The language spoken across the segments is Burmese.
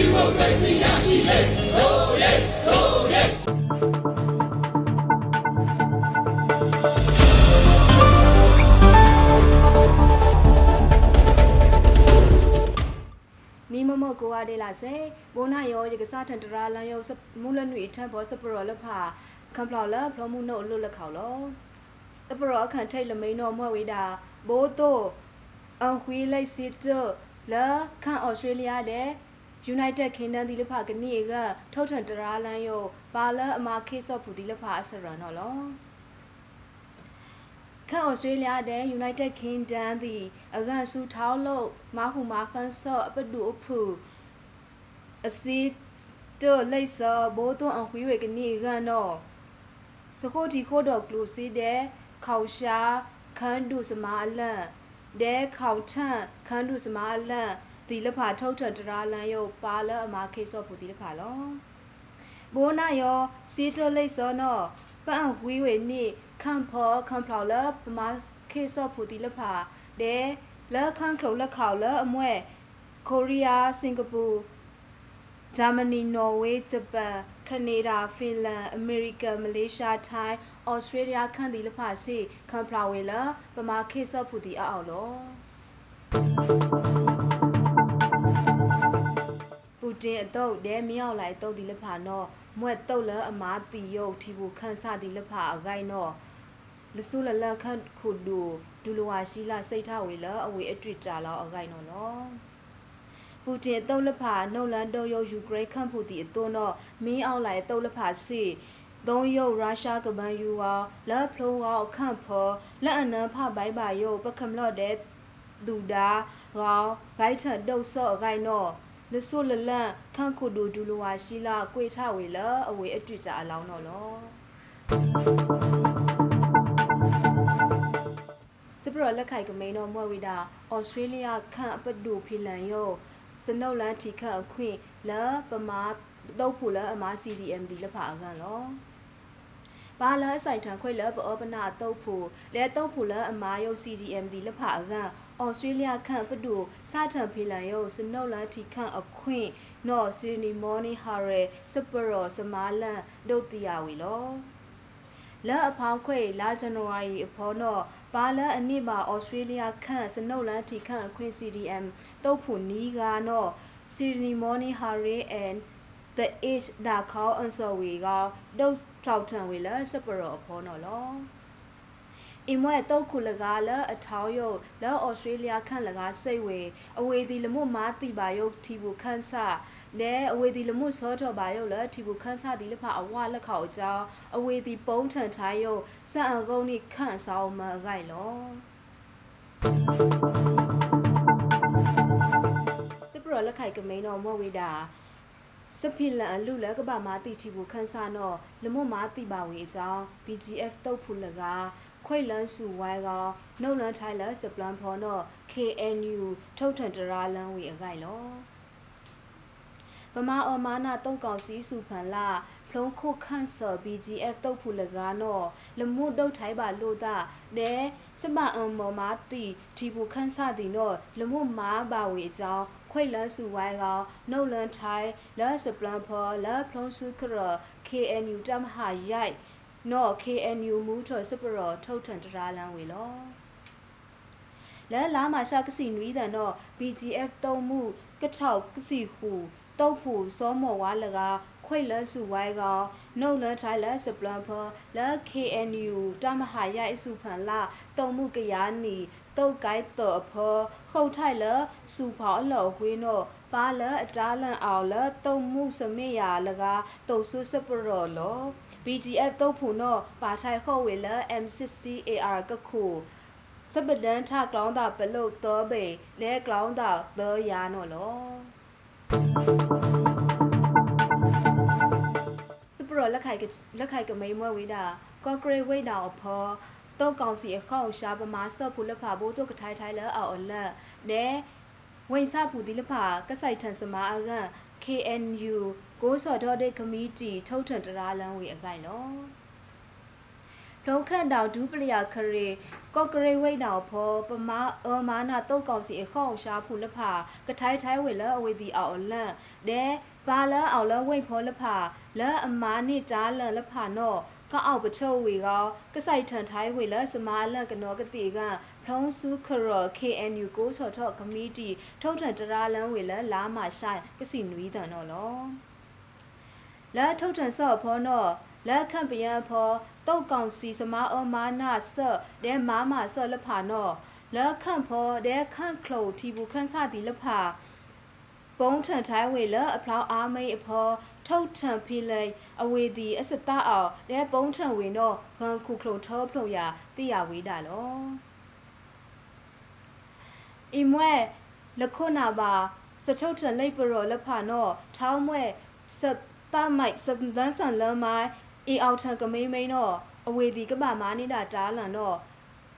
နီမမကိုအားဒေလာစေဘိုနာယောရကစားထန်တရာလန်ယောမူလနွေထန်ဘောစပရောလဖာကံပလောက်လာဖလမှုနို့လွတ်လက်ခေါလောစပရောအခန့်ထိတ်လမိန်တော်မွဲ့ဝေးတာဘိုးတို့အန်ခွေးလိုက်စစ်တလာခန့်ဩစတြေးလျတဲ့ United Kingdom ဒီလဖာကနေကထုတ်ထန်တရာလန်ယောပါလာအမာခေဆော့ဖူဒီလဖာအစရန်နော်လောခန့်ဩစတြေးလျတဲ့ United Kingdom သည်အကန်စုထောင်းလို့မဟုမာခန်းဆော့အပဒူအဖူအစီတောလိတ်စောဘိုးသွန်အခွေးဝေကနေကန်တော့စခိုတီခိုတော့ကလူစီတဲ့ခေါရှာခန်းဒုစမာလန့်ဒဲခေါထန့်ခန်းဒုစမာလန့် ဒီလဖာထုတ်ထန်တရာလန်ယုတ်ပါလအမာခေဆော့ဖူဒီလဖာလောဘိုးနာယောစီတိုလိတ်စောနောပန့်ဝီဝေနိခန့်ဖောခန့်ဖလောက်လပမာခေဆော့ဖူတီလဖာဒဲလခန့်ခလုလက်ခေါလအမွဲကိုရီးယားစင်ကာပူဂျာမနီနော်ဝေးဂျပန်ကနေဒါဖင်လန်အမေရိကန်မလေးရှားထိုင်းဩစတြေးလျခန့်တီလဖာစီခန့်ဖလောက်ဝေလပမာခေဆော့ဖူတီအောက်လော တင်အတုတ်ဒဲမြောက်လိုက်တုတ်ဒီလဖာနော်မွဲ့တုတ်လအမားတီယုတ်ထီဘူခန့်စဒီလဖာအဂိုင်နော်လဆုလလခန့်ခုဒူဒူလဝါရှိလာစိတ်ထဝေလအဝေအတွေ့ကြလောက်အဂိုင်နော်နော်ပူတင်တုတ်လဖာနှုတ်လန်တုတ်ယုတ်ယူကရိန်းခန့်ဖူတီအသွန်းတော့မင်းအောင်လိုက်တုတ်လဖာစီသုံးယုတ်ရုရှားကပန်ယူဝါလက်ဖလိုဝါအခန့်ဖော်လက်အနံဖဘိုင်ဘာယုတ်ပကမလော့တဲ့ဒူဒါဂောင်းဂိုက်ထတုတ်ဆော့အဂိုင်နော် လဆုလလန့်ခန့်ခုဒူဒူလဝါရှိလာကွေထဝေလအဝေအတွေ့ကြအလောင်းတော့လောစပရလက်ခိုက်ကမိန်တော်မွဲဝိတာဩစတြေးလျခန့်အပဒူဖီလန်ယောစနုတ်လန်ထီခန့်အခွင့်လပမာတုတ်ဖူလအမာ CDM ဒီလက်ဖာအကန်လောဘာလအဆိုင်ထံခွေလပောပနာတုတ်ဖူလဲတုတ်ဖူလအမာယုတ် CDM ဒီလက်ဖာအကန် ဩစတြေးလျခန့်ပဒူစထံဖီလန်ယုတ်စနုတ်လန်ထီခန့်အခွင့်နော်စီနီမော်နီဟာရဲစပရောစမာလန်ဒုတ်တီယာဝီလောလက်အဖောင်းခွေလာဇန်နဝါရီအဖောနော်ဘာလအနစ်ပါဩစတြေးလျခန့်စနုတ်လန်ထီခန့်အခွင့် CDM တုတ်ဖူနီးကနော်စီနီမော်နီဟာရဲ and the age ဒါခေါအန်ဆာဝီကဒုတ်ထောက်ထံဝေလစပရောအဖောနော်လော အင်မွဲတုတ်ခုလကားလအထောင်းယုတ်လောဩစတြေးလျခန့်လကားစိတ်ဝေအဝေဒီလမွမာတိပါယုတ်တီဘူခန့်ဆလဲအဝေဒီလမွစောထောပါယုတ်လတီဘူခန့်ဆဒီလဖအဝလက်ခေါအကြောင်းအဝေဒီပုံးထန်ထားယုတ်စံအကုန်းနိခန့်ဆောင်မအကြိုက်လောစပရလက်ခိုက်ကမိန်တော်မောဝေတာစဖိလန်အလူလကပမာတိတီဘူခန်းဆာနောလမွတ်မာတိပါဝေအကြောင်း BGF တုတ်ဖူလက ခွိလန်းစုဝိုင်းကနှုတ်လန်းထိုင်လစပလန်ဖော်နော KNU ထုတ်ထန်တရာလန်းဝေအခိုင်လောပမာအမာနာတုတ်ကောင်စီစုဖန်လာဖလုံးခုခန့်ဆော် BGF တုတ်ဖူလကားနောလမှုတုတ်ထိုင်ပါလို့တာနဲစမအံမောမာတိတီဘူခန့်ဆသည်နောလမှုမာပါဝေအကြောင်းခွိလန်းစုဝိုင်းကနှုတ်လန်းထိုင်လာစပလန်ဖော်လာဖလုံးစုခရ KNU တမဟာရိုက် နော့ KNU မူထော်စပရောထုတ်ထန်တရာလန်းဝေလောလဲလာမရှာကစီနွီးတန်တော့ BGF တုံးမှုကထောက်ကစီဟူတုတ်ဖို့စောမော်ဝါလကခွိလန်းစုဝိုင်းကနှုတ်လန်းထိုင်လာစပလန်ဖော်လာ KNU တမဟာရိုက်စုဖန်လာတုံမှုကရနီတုတ်ကိုက်တော့အဖော်ခုတ်ထိုက်လစုဖော်အလော်ဝေးနောပါလအတားလန်အောင်လတုံမှုစမေရလကတုတ်ဆုစပရောလော BGF တုတ်ဖူနောပါထိုင်ခေါ်ဝေလ M60 AR ကခုစပဒန်ထကလောင်းတာပလုတ်သောပေလဲကလောင်းတာသောရာနော်လောစပရောလက်ခိုက်ကလက်ခိုက်ကမိန်မွဲဝေးတာကော့ဂရိတ်ဝိတ်တာအဖော်တုတ်ကောင်စီအခေါက်ရှာပမာဆော့ဖူလက်ဖာဘိုးတုတ်ကထိုင်ထိုင်လဲအော်အလက်နဲဝိစဖူဒီလက်ဖာကဆိုင်ထန်စမာအကန် KNU ကိုစော်ဒေါ်ဒေကမီတီထုတ်ထန်တရာလန်းဝေအကိုင်လောလုံခန့်တောင်ဒူးပလျာခရေကော့ကရိတ်ဝိတ်တောင်ဖောပမာအမာနာတုတ်ကောင်စီအခေါင်ရှာဖူလဖာကထိုင်ထိုင်ဝေလအဝေဒီအောင်လန့်ဒဲဘာလအောင်လဝိတ်ဖောလဖာလဲအမာနိတားလန်လဖာနော့ ကအောက်ပထုတ်ဝေကောကဆိုင်ထန်ထိုင်ဝေလစမာလန်ကနောကတိကဖုံးစုခရ KNU ကိုဆော်ထော့ကမတီထုံထန်တရာလန်ဝေလလာမဆိုင်ကစီနွီးတန်နော်လောလာထုတ်ထန်ဆော့ဖောနော့လက်ခန့်ပယံဖောတုတ်ကောင်စီစမာအမာနာဆော့ဒဲမာမဆော့လဖာနော့လက်ခန့်ဖောဒဲခန့်ခလုတီဘူးခန့်စတီလဖာ ပုံးထန်ထိုင်းဝေလအဖလောက်အားမိတ်အဖောထုတ်ထန်ဖီလိုက်အဝေဒီအစတအောင်ဒဲပုံးထန်ဝေနောဂန်ခုခလုထောဖလုံရတိရဝေးတာလောအီမွဲလခုနာပါစထုတ်ထန်လိုက်ပရောလဖာနောထောင်းမွဲစတမိုက်စဒန်ဆန်လမိုင်းအေအောက်ထန်ကမိမ့်မိန်တော့အဝေဒီကပမာနေတာတားလန်တော့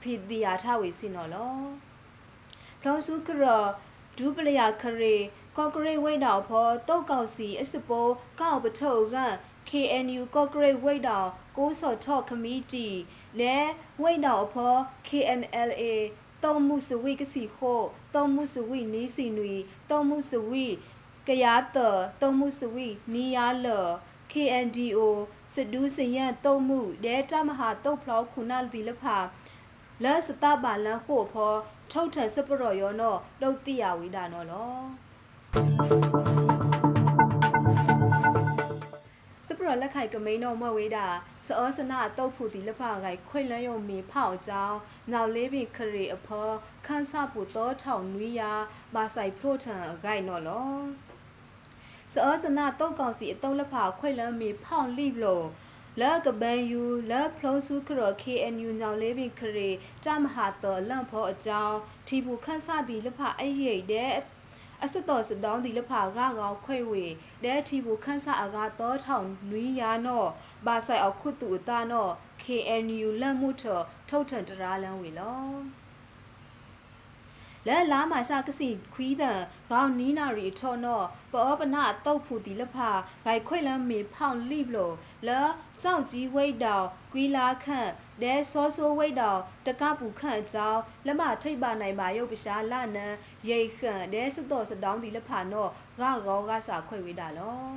ဖီတီယာထဝေစင်တော့လောဖလောစုကရဒူပလျာခရေ ကော့ဂရိတ်ဝိတ်တော်ဖောတုတ်ကောင်စီအစပိုးကောက်ပထုတ်က KNU ကော့ဂရိတ်ဝိတ်တော်ကိုစော်ထော့ခမီတီလဲဝိတ်တော်ဖော KNLA တုံမှုစဝိကစီခိုတုံမှုစဝိနီးစီနွီတုံမှုစဝိကရတတုံမှုစဝိနီယာလ KNDO စဒူးစရန်တုံမှုဒဲတမဟာတုတ်ဖလောက်ခုနာဒီလဖာလဲစတပါလန်ခိုဖောထုတ်ထန်စပရော်ယောနောတုတ်တိယဝိဒါနောလော စပရော်လက်ခိုင်ကမိန်နောမဝေးတာစောစနာတုတ်ဖူတီလဖာဂိုင်ခွိလန်းယုံမီဖောက်ကြောင်းနောက်လေးပင်ခရီအဖောခန်းစပူတောထောင်နွီယာဘာဆိုင်ဖလို့ထန်ဂိုင်နောလောစောစနာတုတ်ကောင်စီအတုံးလက်ဖာခွိလန်းမီဖောက်လိလို့လာကဘန်ယူလာဖလုံးစုခရ KNU ညောင်လေးပင်ခရီတမဟာတော်လန့်ဖောအကြောင်းထီဘူးခန်းစသည်လက်ဖာအဲ့ရိတ်တဲ့အ စတော်စတောင်းဒီလဖာကကောခွေဝေဒဲထီဘူးခန်းစအကားတောထောင်နွီယာနော့ဘာဆိုင်အခုတူအတာနော့ KNU လက်မှုထထုတ်ထန်တရာလန်းဝေလောလဲလာမရှာကစီခွီးတန်ဘောင်နီနာရီထော်နော့ပောပနာတုတ်ဖူတီလဖာဂိုင်ခွေလမ်းမေဖောင်လိဘလို့လဲစောင့်ကြီးဝိတ်တောင်ကွီလာခန့် ဒဲစောဆိုးဝိတ်တောင်တကပူခန့်ကြောင်းလက်မထိတ်ပါနိုင်ပါရုပ်ပရှာလနန်ရိတ်ခန့်ဒဲစတော်စတောင်းဒီလဖာနော့ဂါကောကစာခွေဝေးတာလော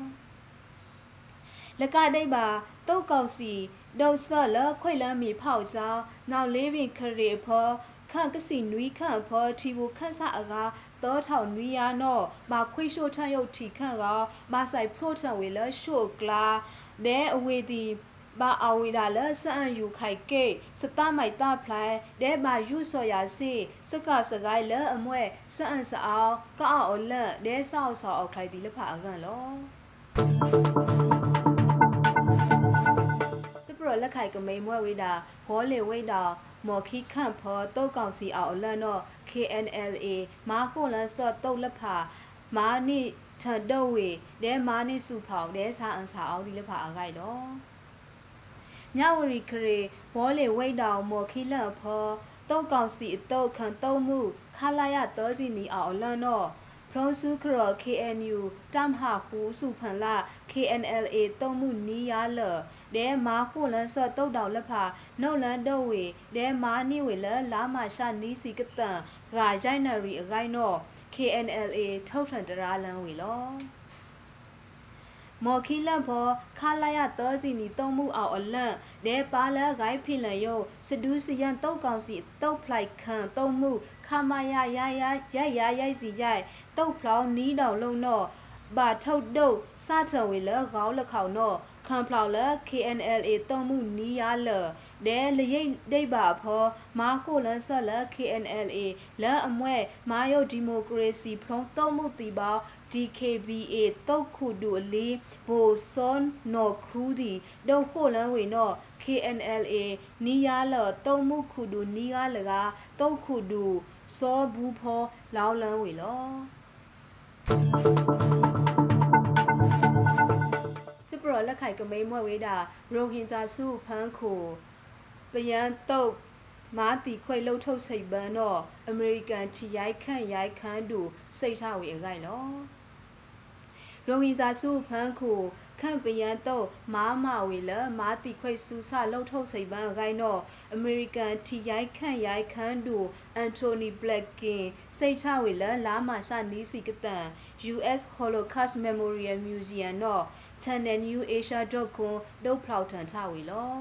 လကတိတ်ပါတုတ်ကောက်စီဒုတ်ဆော့လခွေလမ်းမီဖောက်ကြောင်းနောက်လေးပင်ခရီဖောခန့်ကစီနွီခန့်ဖောထီဘူခန့်ဆအကားတောထောင်နွီယာနော့မခွေရှို့ထန့်ရုပ်ထီခန့်ကမဆိုင်ဖရိုထန်ဝေလရှို့ကလာဒဲအဝေဒီ ဘာအဝိဒါလဆန်ယူခိုင်ကေစတမိုက်တာဖလိုက်ဒဲဘာယူဆော်ယာစီစကစကိုင်လအမွဲဆန်စအောင်ကောက်အောင်လက်ဒဲဆောက်ဆောက်အောင်ခိုင်ဒီလဖအကန်လောစပရလက်ခိုင်ကမိန်မွဲဝိဒါဘောလေဝိဒါမော်ခီခန့်ဖောတုတ်ကောင်စီအောင်လန်တော့ KNLA မာကိုလန်စော့တုတ်လက်ဖာမာနိထန်တော့ဝေဒဲမာနိစုဖောင်ဒဲစာအန်စာအောင်ဒီလက်ဖာအခိုင်တော့ မြဝရီခရေဘောလေဝိတ်တောင်မော်ခီလန့်ဖောတုတ်ကောင်စီအတုတ်ခံတုံးမှုခလာရတောစီနီအောင်လန်တော့ဖလုံးစုခရ KNU တမ်ဟာဟူစုဖန်လာ KNLA တုံးမှုနီးရလဒဲမာခုလန်ဆော့တုတ်တောင်လက်ဖာနှုတ်လန်တော့ဝေဒဲမာနိဝေလလာမရှာနီးစီကတန်ဂါရိုင်နရီအဂိုင်းတော့ KNLA ထုတ်ထန်တရာလန်ဝေလော မော်ခီလတ်ဘောခါလာရတောစီနီတုံမှုအောင်အလန့်ဒဲပါလာဂိုင်းဖိလန်ယုစဒူးစီယန်တုတ်ကောင်စီတုတ်ဖလိုက်ခံတုံမှုခမရရရရရရိုက်စီရိုက်တုတ်ဖလောင်းနီးတော်လုံးတော့ ဘာထုတ်တုတ်စထဝေလခေါင်းလက်ခေါတော့ခံဖလောက်လ KNLA တုံမှုနီးရလဒဲလရိတ်ဒိတ်ပါဖောမာခိုလန်ဆက်လ KNLA လအမွဲမာယုတ်ဒီမိုကရေစီဖုံးတုံမှုတီပေါ DKBA တုတ်ခုဒူအလီဘိုစွန်နော်ခူးဒီဒုံခိုလန်ဝေနော် KNLA နီးရလတုံမှုခုဒူနီးရလကတုတ်ခုဒူစောဘူးဖောလောင်းလန်းဝေလော စပရလက်ခိုင်ကမိန်မွဲဝေးတာရိုဟင်ဂျာစုဖန်းခိုပယန်တုတ်မာတီခွေလှုပ်ထုတ်စိတ်ပန်းတော့အမေရိကန်ချီရိုက်ခန့်ရိုက်ခန်းတူစိတ်ထဝေအခိုင်နော်ရိုဟင်ဂျာစုဖန်းခိုခန့်ပယန်တော့မာမဝေလမာတိခွိဆူဆလှုပ်ထုတ်စိတ်ပန်းအကိုင်းတော့အမေရိကန်ထီရိုက်ခန့်ရိုက်ခန်းတူအန်တိုနီဘလက်ကင်စိတ်ချဝေလလာမဆနီးစီကတန် US Holocaust Memorial Museum တော့ channelnewasia.com ဒုတ်ဖောက်ထန်ထဝေလော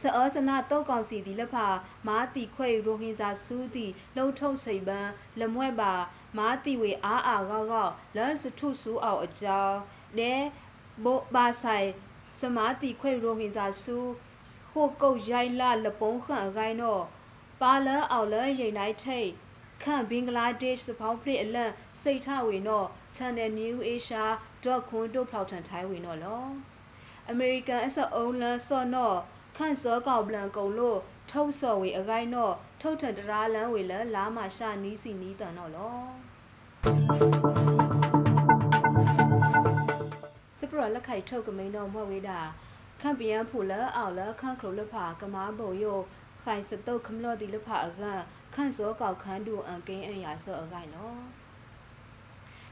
စောစနာတောက်ကောင်စီဒီလက်ဖာမာတီခွေရိုဟင်ဂျာစူးတီလှုံထုတ်စိတ်ပန်းလမွဲ့ပါမာတီဝေအားအားကောက်ကောက်လန်စထုဆူအောင်အကြောင်းနဲဘောဘာဆိုင်စမာတီခွေရိုဟင်ဂျာစူးခုတ်ကုတ်ရိုင်လာလပုံးခန့်အကိုင်းတော့ပါလအောင်လရိန်လိုက်ထိတ်ခန့်ဘင်္ဂလားဒေ့ရှ်ဖောင်းဖလစ်အလန့်စိတ်ထဝေတော့ channel new asia .com တို့ဖောက်ထန်ထိုင်းဝင်တော့လော American အစအုံးလန်စော့တော့ခန့်စောကောက်ပလန်ကုံလို့ထုတ်စော်ဝေအကိုင်းတော့ထုတ်ထန်တရာလန်းဝေလလာမရှာနီးစီနီးတန်တော့လောစပရလက်ခိုက်ထုတ်ကမိန်တော့မဟုတ်ဝေးတာခန့်ပြန်ဖူလအောင်လခန့်ခလုလဖာကမားဘုံယိုခိုင်စတုတ်ခမလို့ဒီလဖာအကန်ခန့်စောကောက်ခန်းတူအန်ကင်းအရာစောအကိုင်းနော်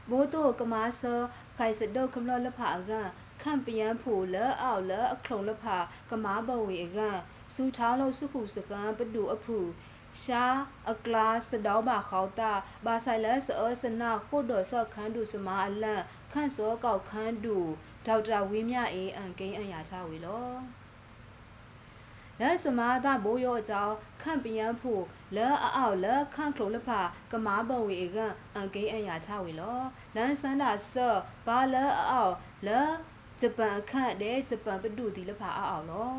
ဘိုးတို့ကမားစောခိုင်စတုတ်ခမလို့လဖာအကန်ခန့်ပြန်ဖူလအောက်လအခလုံလဖာကမားဘဝေအကန်စူထားလို့စုခုစကန်ပဒူအဖူရှာအကလာစတောင်းပါခေါတာဘာဆိုင်လဆောစနာခို့တော်ဆော့ခန်းတူစမာအလန့်ခန့်စောကောက်ခန်းတူဒေါက်တာဝင်းမြအေးအန်ကိန်းအရာချဝေလော လက်စမာသာဘိုးရောအကြောင်းခန့်ပြန်ဖို့လဲအောက်လဲခန့်ခလုံးလဖာကမားဘဝေကအန်ကိန်းအရာချဝေလောလန်စန္ဒဆော့ဘာလဲအောက်လဲဂျပန်အခန့်တဲ့ဂျပန်ပတူတီလဖာအောင်လော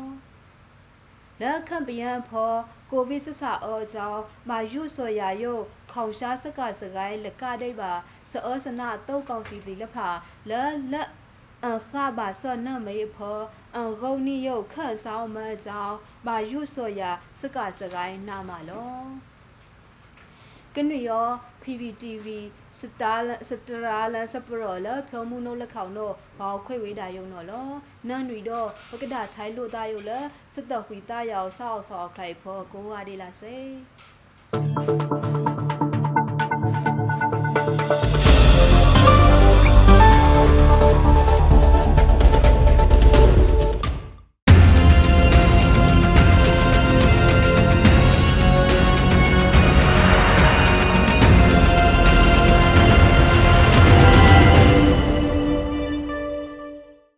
လက်ခန့်ပယံဖောကိုဗစ်ဆဆအောကြောင့်မာယုဆိုယာယုခေါင်ရှားစကစကိုင်းလကဒိတ်ပါစောစနာတုတ်ကောင်စီတီလဖာလက်လက် အခဘာစနမေဖောအဂုံနိယုခန့်ဆောင်မကြောင့်မာယုဆိုယာစကစကိုင်းနာမလောကနယော PPTV စတာစတရာလစပရောလဖလမှုနိုလက်ခေါင်တော့ဘောက်ခွေဝေးတာယုံတော့လောနန်ရီတော့ပကဒထိုင်းလို့တာယုလစတခွေတာယောက်ဆောက်ဆောက်ခိုင်ဖို့ကိုဝါဒီလာစေ